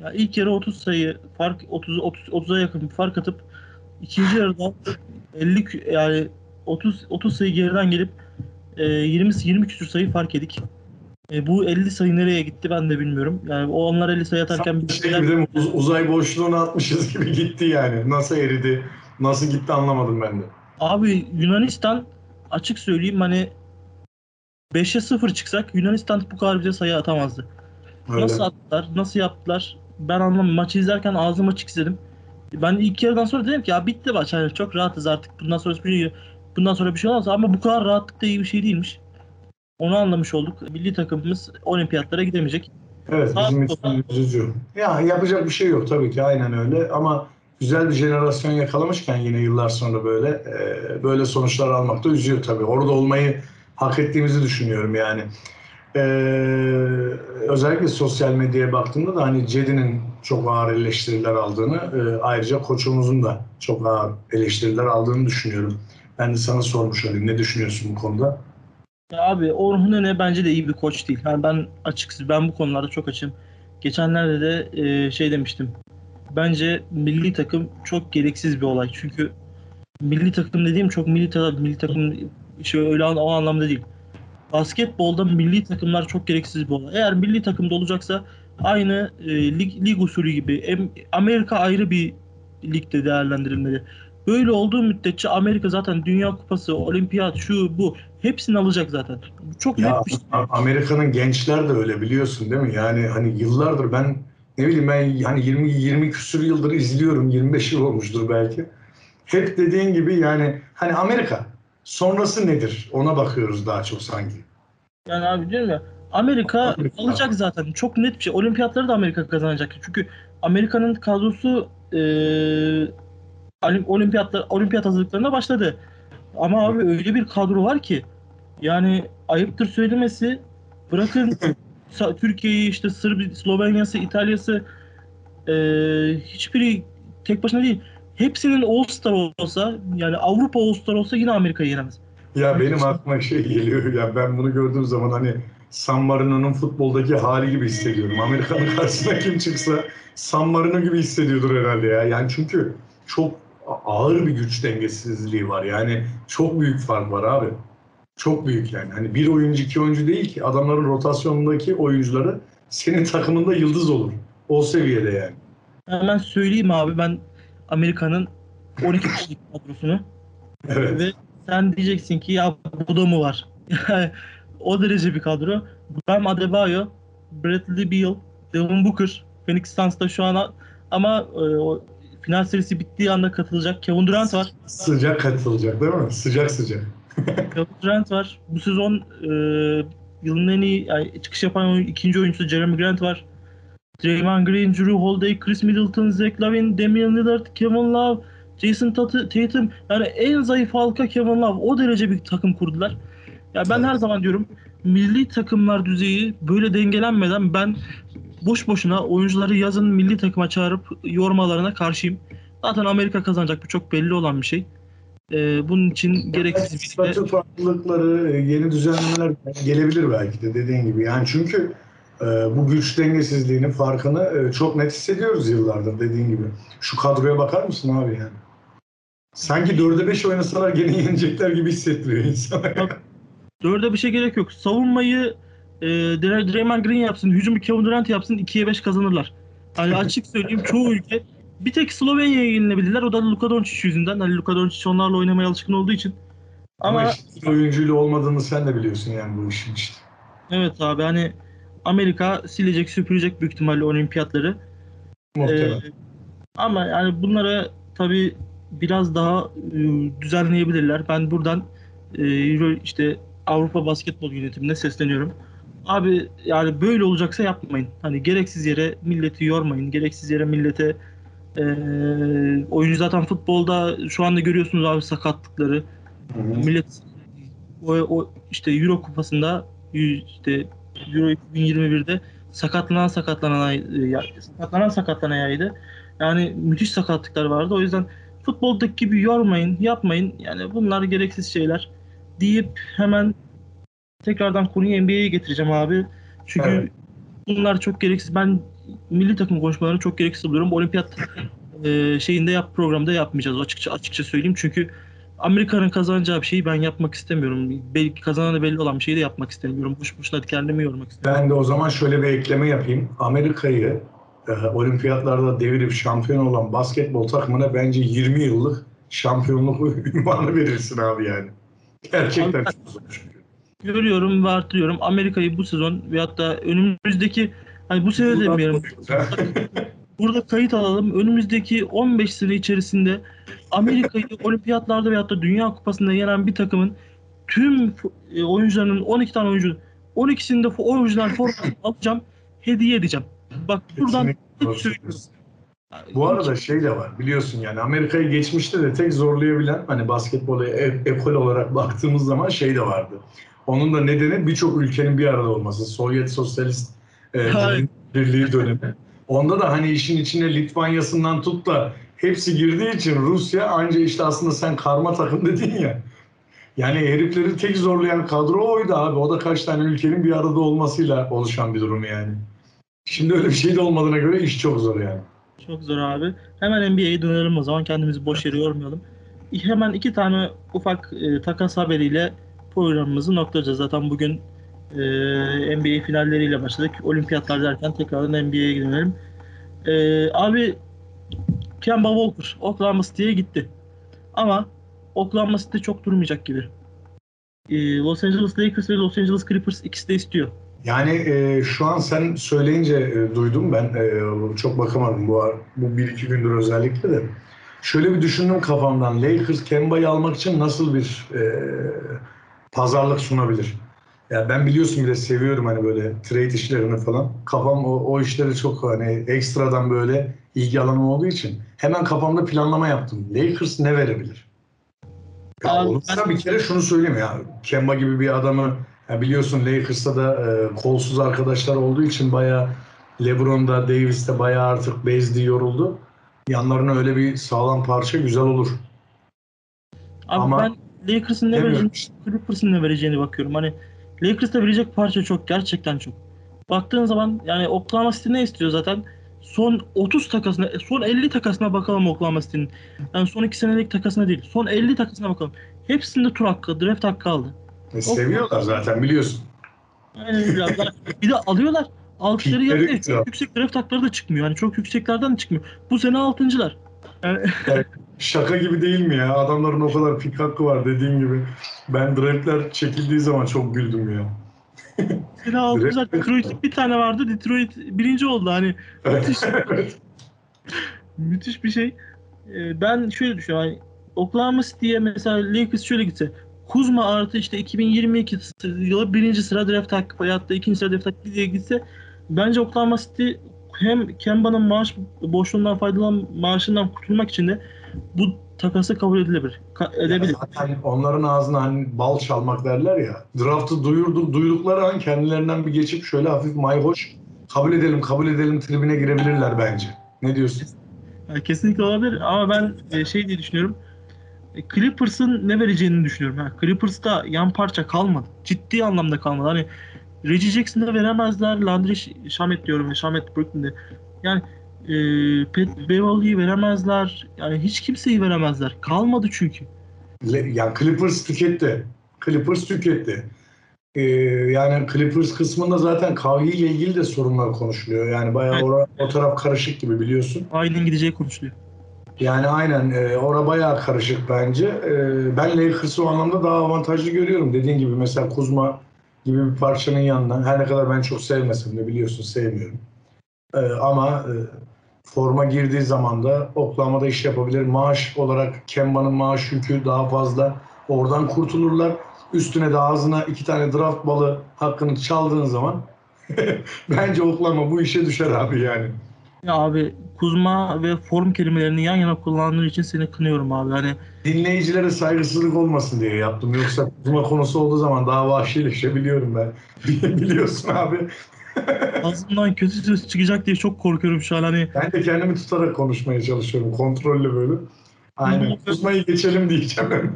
Ya ilk yarı 30 sayı fark 30 30 30'a yakın bir fark atıp ikinci yarıda 50 kü- yani 30 30 sayı geriden gelip e, 20 20 küsur sayı fark yedik. E, bu 50 sayı nereye gitti ben de bilmiyorum. Yani o onlar 50 sayı atarken biz şey gibi değil mi? Uz- uzay boşluğuna atmışız gibi gitti yani. Nasıl eridi, nasıl gitti anlamadım ben de. Abi Yunanistan açık söyleyeyim hani 5'e 0 çıksak Yunanistan bu kadar bize sayı atamazdı. Öyle. Nasıl attılar? Nasıl yaptılar? Ben anlamadım. Maçı izlerken ağzım açık izledim. Ben ilk yarıdan sonra dedim ki ya bitti maç. Yani çok rahatız artık. Bundan sonra bir şey, bundan sonra bir şey olmaz ama bu kadar rahatlık da iyi bir şey değilmiş. Onu anlamış olduk. Milli takımımız olimpiyatlara gidemeyecek. Evet Sağ bizim için üzücü. Ya yapacak bir şey yok tabii ki aynen öyle ama güzel bir jenerasyon yakalamışken yine yıllar sonra böyle e, böyle sonuçlar almak da üzüyor tabii. Orada olmayı hak ettiğimizi düşünüyorum yani. E, özellikle sosyal medyaya baktığımda da hani Cedi'nin çok ağır eleştiriler aldığını e, ayrıca koçumuzun da çok ağır eleştiriler aldığını düşünüyorum. Ben de sana sormuş olayım. Ne düşünüyorsun bu konuda? Ya abi Orhun Öne bence de iyi bir koç değil. Yani ben açıkçası ben bu konularda çok açım. Geçenlerde de e, şey demiştim. Bence milli takım çok gereksiz bir olay. Çünkü milli takım dediğim çok milli, ta- milli takım şey öyle o anlamda değil. Basketbolda milli takımlar çok gereksiz bir olay. Eğer milli takımda olacaksa aynı e, lig, lig usulü gibi em- Amerika ayrı bir ligde değerlendirilmeli. Böyle olduğu müddetçe Amerika zaten Dünya Kupası, Olimpiyat, şu bu hepsini alacak zaten. Çok Ya net bir şey. Amerika'nın gençler de öyle biliyorsun değil mi? Yani hani yıllardır ben ne bileyim ben hani 20 20 küsur yıldır izliyorum. 25 yıl olmuştur belki. Hep dediğin gibi yani hani Amerika sonrası nedir? Ona bakıyoruz daha çok sanki. Yani abi diyorum ya Amerika Amerika. alacak zaten. Çok net bir şey. Olimpiyatları da Amerika kazanacak. Çünkü Amerika'nın kadrosu e, olim- olimpiyatlar olimpiyat hazırlıklarına başladı. Ama abi öyle bir kadro var ki yani ayıptır söylemesi bırakın [laughs] Türkiye'yi işte Sırbi, Slovenya'sı, İtalya'sı e, hiçbiri tek başına değil. Hepsinin All-Star olsa yani Avrupa All-Star olsa yine Amerika'yı yenemez. Ya benim aklıma şey geliyor ya ben bunu gördüğüm zaman hani San Marino'nun futboldaki hali gibi hissediyorum. Amerika'nın karşısına kim çıksa San Marino gibi hissediyordur herhalde ya. Yani çünkü çok ağır bir güç dengesizliği var. Yani çok büyük fark var abi. Çok büyük yani. Hani bir oyuncu iki oyuncu değil ki adamların rotasyonundaki oyuncuları senin takımında yıldız olur. O seviyede yani. Hemen söyleyeyim abi ben Amerika'nın 12 kişilik kadrosunu Evet. ve sen diyeceksin ki ya bu da mı var? [laughs] o derece bir kadro. Bam Adebayo, Bradley Beal, Devin Booker, Phoenix Suns'ta şu an ama e, o final serisi bittiği anda katılacak. Kevin Durant var. Sıcak katılacak değil mi? Sıcak sıcak. [laughs] Kevin Durant var. Bu sezon e, yılın en iyi yani çıkış yapan oyun, ikinci oyuncusu Jeremy Grant var. Draymond Green, Drew Holiday, Chris Middleton, Zach Lavin, Damian Lillard, Kevin Love, Jason Tatum yani en zayıf halka Kevin Love o derece bir takım kurdular. Ya ben her zaman diyorum milli takımlar düzeyi böyle dengelenmeden ben boş boşuna oyuncuları yazın milli takıma çağırıp yormalarına karşıyım. Zaten Amerika kazanacak bu çok belli olan bir şey. Ee, bunun için gereksiz bir statü farklılıkları, yeni düzenlemeler gelebilir belki de dediğin gibi. Yani çünkü e, bu güç dengesizliğinin farkını e, çok net hissediyoruz yıllardır dediğin gibi. Şu kadroya bakar mısın abi yani? Sanki 4'e 5 oynasalar gene yenecekler gibi hissettiriyor insana. Dörde bir şey gerek yok. Savunmayı e, Draymond Green yapsın, hücumu Kevin Durant yapsın 2'ye 5 kazanırlar. Hani açık söyleyeyim çoğu ülke bir tek Slovenya'ya yenilebildiler. O da Luka Doncic yüzünden. Hani Luka Doncic onlarla oynamaya alışkın olduğu için. Ama, Ama işte oyuncuyla olmadığını sen de biliyorsun yani bu işin işte. Evet abi hani Amerika silecek süpürecek büyük ihtimalle olimpiyatları. Muhtemelen. Ee, ama yani bunlara tabii biraz daha e, düzenleyebilirler. Ben buradan e, işte Avrupa Basketbol Yönetimine sesleniyorum. Abi yani böyle olacaksa yapmayın. Hani gereksiz yere milleti yormayın. Gereksiz yere millete e, oyuncu zaten futbolda şu anda görüyorsunuz abi sakatlıkları. Hı hı. Millet o, o işte Euro kupasında işte Euro 2021'de sakatlanan sakatlanan sakatlanan sakatlanaydı. Yani müthiş sakatlıklar vardı. O yüzden futboldaki gibi yormayın, yapmayın. Yani bunlar gereksiz şeyler deyip hemen tekrardan konuyu NBA'ye getireceğim abi. Çünkü evet. bunlar çok gereksiz. Ben milli takım konuşmalarını çok gereksiz buluyorum. Olimpiyat e, şeyinde yap programda yapmayacağız açıkça açıkça söyleyeyim. Çünkü Amerika'nın kazanacağı bir şeyi ben yapmak istemiyorum. Belki kazananı belli olan bir şeyi de yapmak istemiyorum. Boş boşuna kendimi yormak istemiyorum. Ben de o zaman şöyle bir ekleme yapayım. Amerika'yı e, olimpiyatlarda devirip şampiyon olan basketbol takımına bence 20 yıllık şampiyonluk [laughs] ünvanı verirsin abi yani. Gerçekten çok zor Görüyorum ve artırıyorum. Amerika'yı bu sezon ve hatta önümüzdeki hani bu sene demeyelim. burada kayıt alalım. Önümüzdeki 15 sene içerisinde Amerika'yı olimpiyatlarda ve hatta Dünya Kupası'nda yenen bir takımın tüm e, oyuncularının 12 tane oyuncu 12'sinde oyuncular forma alacağım, hediye edeceğim. Bak buradan Bu arada şey de var biliyorsun yani Amerika'yı geçmişte de tek zorlayabilen hani basketbola e- ekol olarak baktığımız zaman şey de vardı. Onun da nedeni birçok ülkenin bir arada olması. Sovyet Sosyalist e, Birliği dönemi. Onda da hani işin içine Litvanya'sından tut da hepsi girdiği için Rusya anca işte aslında sen karma takım dedin ya. Yani herifleri tek zorlayan kadro oydu abi. O da kaç tane ülkenin bir arada olmasıyla oluşan bir durum yani. Şimdi öyle bir şey de olmadığına göre iş çok zor yani. Çok zor abi. Hemen NBA'ye dönelim o zaman. Kendimizi boş yere yormayalım. Hemen iki tane ufak e, takas haberiyle programımızı noktalayacağız. Zaten bugün e, NBA finalleriyle başladık. Olimpiyatlar derken tekrardan NBA'ye dönelim. E, abi Kemba Walker Oklahoma City'ye gitti. Ama Oklahoma City çok durmayacak gibi. E, Los Angeles Lakers ve Los Angeles Clippers ikisi de istiyor. Yani e, şu an sen söyleyince e, duydum ben e, çok bakamadım bu bu bir iki gündür özellikle de. Şöyle bir düşündüm kafamdan Lakers Kemba'yı almak için nasıl bir e, pazarlık sunabilir? Ya ben biliyorsun bile seviyorum hani böyle trade işlerini falan. Kafam o, o işleri çok hani ekstradan böyle ilgi alanım olduğu için hemen kafamda planlama yaptım. Lakers ne verebilir? Ya ben... bir kere şunu söyleyeyim ya. Kemba gibi bir adamı ya biliyorsun Lakers'ta da e, kolsuz arkadaşlar olduğu için bayağı LeBron'da, Davis'te bayağı artık bezdi, yoruldu. Yanlarına öyle bir sağlam parça güzel olur. Abi Ama ben Lakers'ın ne vereceğini, Clippers'ın ne vereceğini bakıyorum. Hani Lakers'ta verecek parça çok. Gerçekten çok. Baktığın zaman yani Oklahoma City ne istiyor zaten? Son 30 takasına, son 50 takasına bakalım Oklahoma City'nin. Yani son 2 senelik takasına değil. Son 50 takasına bakalım. Hepsinde tur hakkı, draft hakkı aldı. E, seviyorlar zaten biliyorsun. Aynen öyle. bir de alıyorlar. Altıları çok yüksek draft hakları da çıkmıyor. Yani çok yükseklerden de çıkmıyor. Bu sene altıncılar. [laughs] Yani... şaka gibi değil mi ya? Adamların o kadar pik hakkı var dediğin gibi. Ben draftler çekildiği zaman çok güldüm ya. Sene altıncılar. Detroit bir tane vardı. Detroit birinci oldu. Hani müthiş, [laughs] müthiş bir şey. Ee, ben şöyle düşünüyorum. Yani Oklahoma City'ye mesela Lakers şöyle gitse Kuzma artı işte 2022 yılı birinci sıra draft hakkı veyahut da ikinci sıra draft hakkı diye gitse bence Oklahoma City hem Kemba'nın maaş boşluğundan faydalan maaşından kurtulmak için de bu takası kabul edilebilir. Ka- edebilir. Zaten onların ağzına hani bal çalmak derler ya. Draft'ı duyurdu, duydukları an kendilerinden bir geçip şöyle hafif mayhoş kabul edelim kabul edelim tribine girebilirler bence. Ne diyorsun? Yani kesinlikle olabilir ama ben e, şey diye düşünüyorum. E, Clippers'ın ne vereceğini düşünüyorum. Yani Clippers'ta yan parça kalmadı. Ciddi anlamda kalmadı. Hani Reggie Jackson'da veremezler. Landry Shamet diyorum. Shamet Brooklyn'de. Yani e, Pat Beverly'yi veremezler. Yani hiç kimseyi veremezler. Kalmadı çünkü. Le- Yani Clippers tüketti. Clippers tüketti. Ee, yani Clippers kısmında zaten Kavhi ile ilgili de sorunlar konuşuluyor. Yani bayağı Evet. ora- o taraf karışık gibi biliyorsun. Aynen gideceği konuşuluyor. Yani aynen e, ora bayağı karışık bence. E, ben Lakers'ı o anlamda daha avantajlı görüyorum. Dediğin gibi mesela Kuzma gibi bir parçanın yanına her ne kadar ben çok sevmesem de biliyorsun sevmiyorum. E, ama e, forma girdiği zaman da Oklahoma'da iş yapabilir. Maaş olarak Kemba'nın maaş yükü daha fazla. Oradan kurtulurlar. Üstüne de ağzına iki tane draft balı hakkını çaldığın zaman [laughs] bence Oklahoma bu işe düşer abi yani. Ya abi Kuzma ve form kelimelerini yan yana kullandığın için seni kınıyorum abi. Hani dinleyicilere saygısızlık olmasın diye yaptım. Yoksa kuzma konusu olduğu zaman daha vahşileşebiliyorum ben. [laughs] Biliyorsun abi. [laughs] ağzımdan kötü söz çıkacak diye çok korkuyorum şu an. Hani Ben de kendimi tutarak konuşmaya çalışıyorum. Kontrollü böyle. Aynen. Kuzmayı geçelim diyeceğim. [laughs]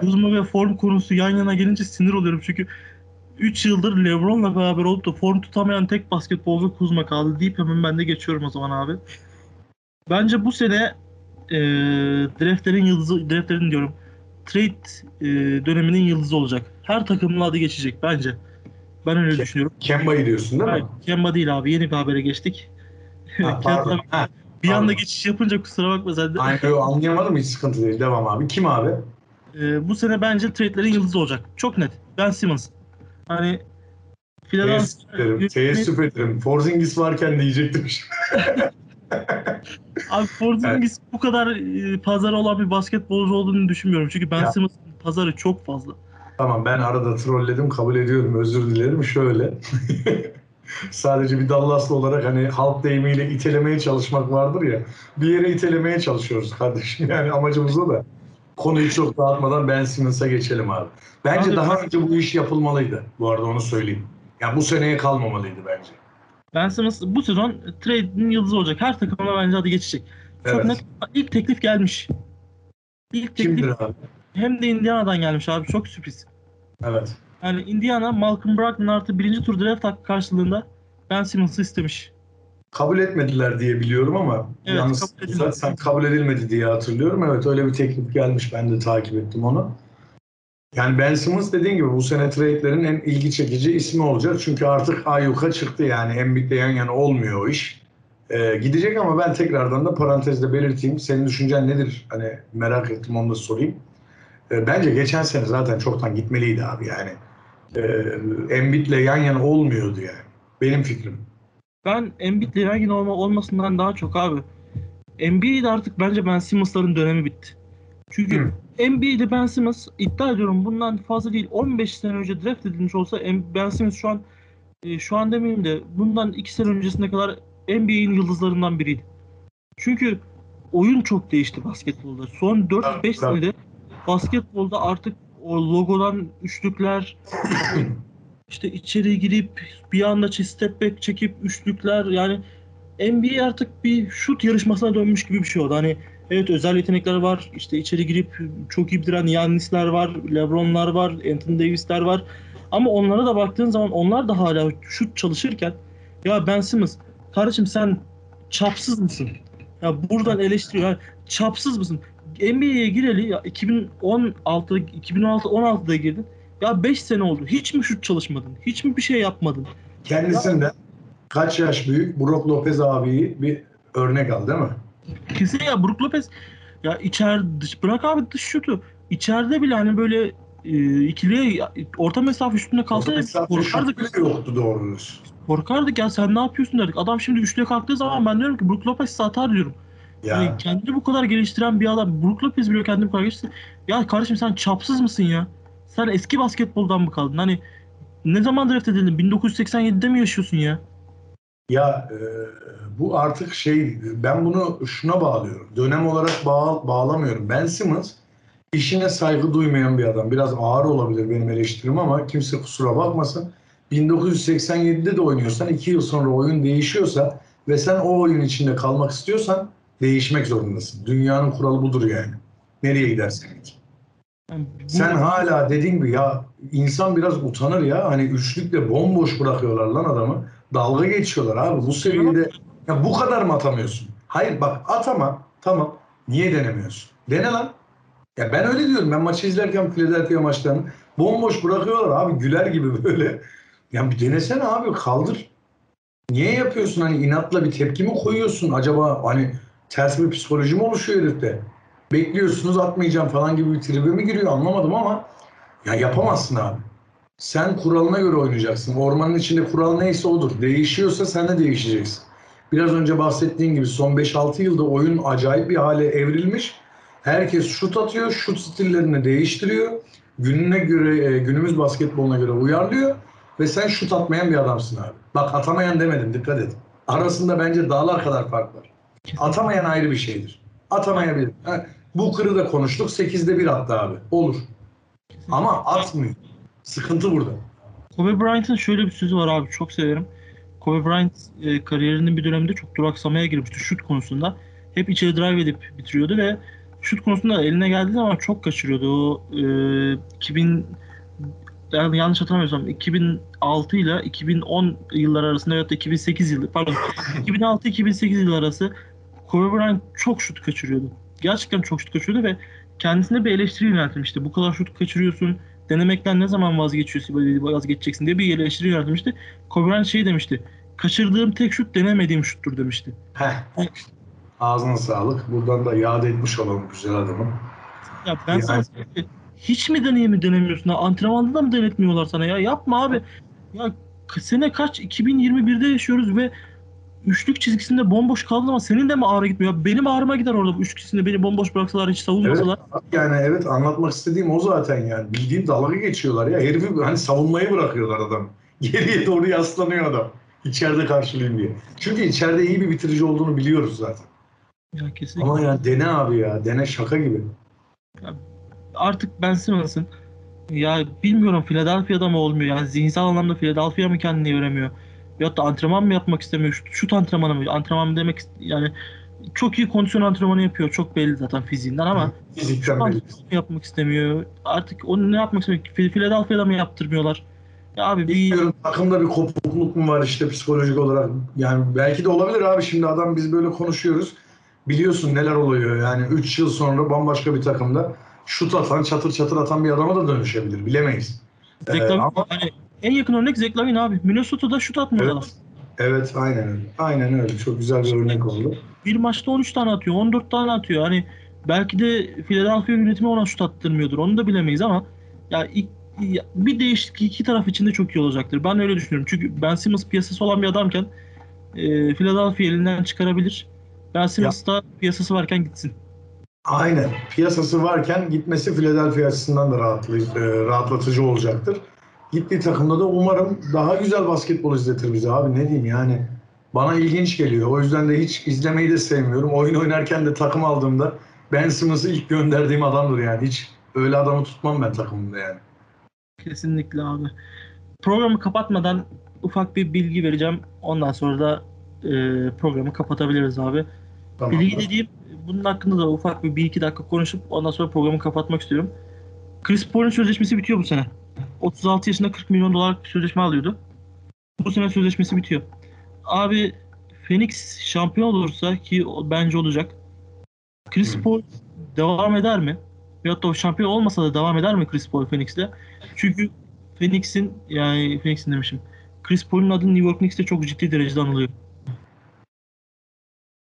Kuzma ve form konusu yan yana gelince sinir oluyorum çünkü 3 yıldır LeBron'la beraber olup da form tutamayan tek basketbolcu Kuzma kaldı deyip hemen ben de geçiyorum o zaman abi. Bence bu sene e, draftlerin yıldızı, draftlerin diyorum trade e, döneminin yıldızı olacak. Her takımın adı geçecek bence. Ben öyle Ke- düşünüyorum. Kemba'yı diyorsun değil mi? Kemba değil abi. Yeni bir habere geçtik. Ha, [laughs] pardon. Ha, bir anda pardon. geçiş yapınca kusura bakma sen de. aynen, anlayamadım hiç sıkıntı değil. Devam abi. Kim abi? Ee, bu sene bence trade'lerin yıldızı olacak. Çok net. Ben Simmons. Hani Philadelphia ederim. Teessüp ederim. Porzingis varken diyecektim. [laughs] Abi Porzingis bu kadar e, pazarı olan bir basketbolcu olduğunu düşünmüyorum. Çünkü Ben. Simmons'ın pazarı çok fazla. Tamam ben arada trolledim kabul ediyorum özür dilerim şöyle. [laughs] Sadece bir Dallaslı olarak hani halk deyimiyle itelemeye çalışmak vardır ya. Bir yere itelemeye çalışıyoruz kardeşim yani amacımız o da. Konuyu çok dağıtmadan Ben Simmons'a geçelim abi. Bence Abi- daha önce bu iş yapılmalıydı. Bu arada onu söyleyeyim. Yani bu seneye kalmamalıydı bence. Ben Simmons bu sezon trade'in yıldızı olacak. Her takımda bence adı geçecek. Çok Evet. net. İlk teklif gelmiş. İlk teklif Kimdir abi? hem de Indiana'dan gelmiş abi. Çok sürpriz. Evet. Yani Indiana Malcolm Brogdon artı birinci tur draft hakkı karşılığında Ben Simmons'ı istemiş. Kabul etmediler diye biliyorum ama Evet, yalnız kabul sen kabul edilmedi diye hatırlıyorum. Evet öyle bir teklif gelmiş. Ben de takip ettim onu. Yani Ben Simmons dediğin gibi bu sene trade'lerin en ilgi çekici ismi olacak. Çünkü artık ayyuka çıktı yani. Embiid'le yan yana olmuyor o iş. Ee, gidecek ama ben tekrardan da parantezde belirteyim. Senin düşüncen nedir? Hani merak ettim onu da sorayım. Ee, bence geçen sene zaten çoktan gitmeliydi abi yani. Ee, Embiid'le yan yana olmuyordu yani. Benim fikrim. Ben Embiid'le yan yana olma, olmasından daha çok abi. Embiid artık bence Ben Simmons'ların dönemi bitti. Çünkü Hı. Embiid'le Ben Simmons iddia ediyorum bundan fazla değil 15 sene önce draft edilmiş olsa Ben Simmons şu an e, şu an demeyeyim de bundan 2 sene öncesine kadar NBA'in yıldızlarından biriydi. Çünkü oyun çok değişti basketbolda. Son 4-5 Tabii, tabii. senede basketbolda artık o logodan üçlükler [laughs] işte içeri girip bir anda step back çekip üçlükler yani NBA artık bir şut yarışmasına dönmüş gibi bir şey oldu. Hani evet özel yetenekler var. işte içeri girip çok iyi bitiren Yannis'ler var, LeBron'lar var, Anthony Davis'ler var. Ama onlara da baktığın zaman onlar da hala şut çalışırken ya Ben Simmons kardeşim sen çapsız mısın? Ya buradan eleştiriyor. Yani çapsız mısın? NBA'ye gireli ya 2016 2016 16'da girdin. Ya 5 sene oldu. Hiç mi şut çalışmadın? Hiç mi bir şey yapmadın? Kendisinden kaç yaş büyük Brook Lopez abiyi bir örnek al değil mi? Kesin ya Brook Lopez ya içer dış bırak abi dış şutu. İçeride bile hani böyle e, ikiliye orta mesafe üstünde kalsa ya mesafe korkardık. yoktu doğru düz. Korkardık ya sen ne yapıyorsun derdik. Adam şimdi üçlüye kalktığı zaman ben diyorum ki Brook Lopez atar diyorum. Ya Hani kendini bu kadar geliştiren bir adam Brook Lopez bile kendini bu kadar geliştirdi. Ya kardeşim sen çapsız mısın ya? Sen eski basketboldan mı kaldın? Hani ne zaman draft edildin? 1987'de mi yaşıyorsun ya? Ya e, bu artık şey ben bunu şuna bağlıyorum. Dönem olarak bağ, bağlamıyorum. Ben Simmons işine saygı duymayan bir adam. Biraz ağır olabilir benim eleştirim ama kimse kusura bakmasın. 1987'de de oynuyorsan 2 yıl sonra oyun değişiyorsa ve sen o oyun içinde kalmak istiyorsan değişmek zorundasın. Dünyanın kuralı budur yani. Nereye gidersen git. Yani Sen hala dediğin gibi ya insan biraz utanır ya. Hani üçlükle bomboş bırakıyorlar lan adamı. Dalga geçiyorlar abi. Bu seviyede ya bu kadar mı atamıyorsun? Hayır bak atama. Tamam. Niye denemiyorsun? Dene lan. Ya ben öyle diyorum. Ben maçı izlerken Philadelphia maçlarını bomboş bırakıyorlar abi. Güler gibi böyle. Ya bir denesene abi. Kaldır. Niye yapıyorsun? Hani inatla bir tepki mi koyuyorsun? Acaba hani ters bir psikoloji mi oluşuyor herifte? Bekliyorsunuz atmayacağım falan gibi bir tribe mi giriyor anlamadım ama ya yapamazsın abi. Sen kuralına göre oynayacaksın. Ormanın içinde kural neyse odur. Değişiyorsa sen de değişeceksin. Biraz önce bahsettiğin gibi son 5-6 yılda oyun acayip bir hale evrilmiş. Herkes şut atıyor, şut stillerini değiştiriyor. Gününe göre, e, günümüz basketboluna göre uyarlıyor. Ve sen şut atmayan bir adamsın abi. Bak atamayan demedim dikkat et. Arasında bence dağlar kadar fark var. Atamayan ayrı bir şeydir. Atamayabilir. Bu kırı da konuştuk. 8'de 1 attı abi. Olur. Ama atmıyor. Sıkıntı burada. Kobe Bryant'ın şöyle bir sözü var abi çok severim. Kobe Bryant e, kariyerinin bir döneminde çok duraksamaya girmişti şut konusunda. Hep içeri drive edip bitiriyordu ve şut konusunda eline geldiği zaman çok kaçırıyordu. O e, 2000 yani yanlış hatırlamıyorsam 2006 ile 2010 yıllar arasında ya da 2008 yılı pardon [laughs] 2006-2008 yılları arası Kobe Bryant çok şut kaçırıyordu. Gerçekten çok şut kaçırıyordu ve kendisine bir eleştiri yöneltilmişti. Bu kadar şut kaçırıyorsun, denemekten ne zaman vazgeçiyorsun, vazgeçeceksin diye bir eleştiri yöneltilmişti. Kobe Bryant şey demişti. Kaçırdığım tek şut denemediğim şuttur demişti. Heh. Ağzına sağlık. Buradan da yad etmiş olalım güzel adamı. Ya ben Yani- sana hiç mi deneyimi denemiyorsun? Ha? Antrenmanda da mı denetmiyorlar sana ya? Yapma abi. Ya sene kaç? 2021'de yaşıyoruz ve üçlük çizgisinde bomboş kaldın ama senin de mi ağrı gitmiyor? Ya Benim ağrıma gider orada bu üçlük çizgisinde beni bomboş bıraksalar hiç savunmasalar. Yani evet anlatmak istediğim o zaten yani. Bildiğin dalga geçiyorlar ya. Herifi hani savunmayı bırakıyorlar adam. [laughs] Geriye doğru yaslanıyor adam. İçeride karşılayayım diye. Çünkü içeride iyi bir bitirici olduğunu biliyoruz zaten. Ya kesinlikle. Ama ya dene abi ya. Dene şaka gibi. Artık Ben Simmons'ın ya bilmiyorum Philadelphia'da mı olmuyor? Yani zihinsel anlamda Philadelphia mı kendini göremiyor? Ya da antrenman mı yapmak istemiyor? Şut, şut antrenmanı mı? Antrenman mı demek yani çok iyi kondisyon antrenmanı yapıyor. Çok belli zaten fiziğinden ama Fizikten belli. yapmak istemiyor. Artık onu ne yapmak istemiyor? Phil- Philadelphia'da mı yaptırmıyorlar? Ya abi bir Bilmiyorum takımda bir kopukluk mu var işte psikolojik olarak. Yani belki de olabilir abi şimdi adam biz böyle konuşuyoruz. Biliyorsun neler oluyor yani 3 yıl sonra bambaşka bir takımda şut atan çatır çatır atan bir adama da dönüşebilir bilemeyiz. Ee, ama hani en yakın örnek Zach Lavine abi. Minnesota'da şut atmıyor Evet. adam. evet aynen öyle. Aynen öyle. Çok güzel bir örnek oldu. Bir maçta 13 tane atıyor, 14 tane atıyor. Hani belki de Philadelphia yönetimi ona şut attırmıyordur. Onu da bilemeyiz ama ya ilk- ya bir değişiklik iki taraf için de çok iyi olacaktır. Ben öyle düşünüyorum. Çünkü Ben Simmons piyasası olan bir adamken e, Philadelphia elinden çıkarabilir. Ben Simmons da piyasası varken gitsin. Aynen. Piyasası varken gitmesi Philadelphia açısından da rahatlı, e, rahatlatıcı olacaktır. Gittiği takımda da umarım daha güzel basketbol izletir bize abi ne diyeyim yani. Bana ilginç geliyor. O yüzden de hiç izlemeyi de sevmiyorum. Oyun oynarken de takım aldığımda Ben Simmons'ı ilk gönderdiğim adamdır yani. Hiç öyle adamı tutmam ben takımımda yani. Kesinlikle abi. Programı kapatmadan ufak bir bilgi vereceğim. Ondan sonra da e, programı kapatabiliriz abi. Tamam. Bilgi dediğim bunun hakkında da ufak bir, bir iki dakika konuşup ondan sonra programı kapatmak istiyorum. Chris Paul'un sözleşmesi bitiyor bu sene. 36 yaşında 40 milyon dolarlık bir sözleşme alıyordu. Bu sene sözleşmesi bitiyor. Abi Phoenix şampiyon olursa ki bence olacak. Chris. Paul devam eder mi? Veyahut da şampiyon olmasa da devam eder mi Chris Paul Phoenix'te? Çünkü Phoenix'in yani Phoenix'in demişim. Chris Paul'un adı New York Knicks'te çok ciddi derecede anılıyor.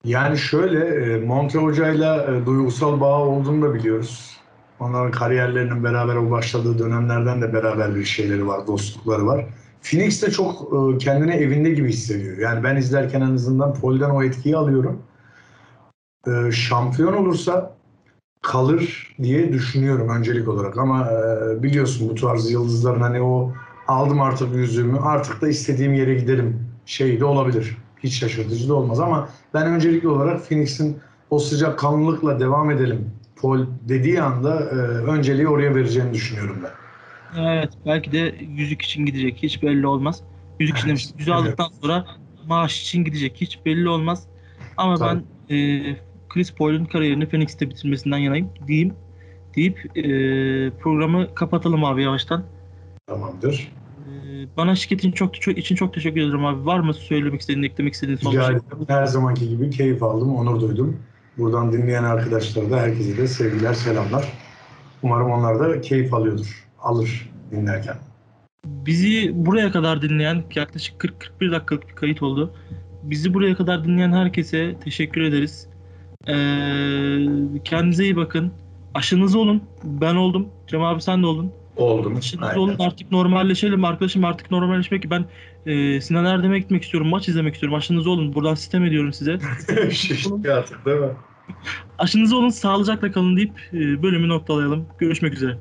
Yani şöyle e, Monte Hoca'yla e, duygusal bağ olduğunu da biliyoruz. Onların kariyerlerinin beraber başladığı dönemlerden de beraber bir şeyleri var, dostlukları var. Phoenix de çok e, kendini evinde gibi hissediyor. Yani ben izlerken en azından Paul'den o etkiyi alıyorum. E, Şampiyon olursa kalır diye düşünüyorum öncelik olarak. Ama e, biliyorsun bu tarz yıldızların hani o aldım artık yüzüğümü artık da istediğim yere giderim şeyi de olabilir. hiç şaşırtıcı da olmaz ama ben öncelikli olarak Phoenix'in o sıcak kanlılıkla devam edelim Paul dediği anda e, önceliği oraya vereceğini düşünüyorum ben. Evet belki de yüzük için gidecek hiç belli olmaz. Yüzük için Evet, demiştim. Yüzüğü aldıktan sonra maaş için gidecek hiç belli olmaz. Ama Tabii. ben e, Chris Paul'un kariyerini Phoenix'te bitirmesinden yanayım diyeyim deyip e, programı kapatalım abi yavaştan. Tamamdır. E, bana şirketin çok, çok için çok teşekkür ederim abi. Var mı söylemek istediğin, eklemek istediğin son bir şey? Her zamanki gibi keyif aldım, onur duydum. Buradan dinleyen arkadaşlara da herkese de sevgiler, selamlar. Umarım onlar da keyif alıyordur, alır dinlerken. Bizi buraya kadar dinleyen yaklaşık 40-41 dakikalık bir kayıt oldu. Bizi buraya kadar dinleyen herkese teşekkür ederiz. Ee, kendinize iyi bakın. Aşınızı olun. Ben oldum. Cem abi sen de oldun. Oldum. Aşınızı olun. Artık normalleşelim. Arkadaşım artık normalleşmek. Ben e, Sinan Erdem'e gitmek istiyorum. Maç izlemek istiyorum. Aşınızı olun. Buradan sistem ediyorum size. [laughs] Şişti artık değil mi? Aşınızı olun. Sağlıcakla kalın deyip e, bölümü noktalayalım. Görüşmek üzere.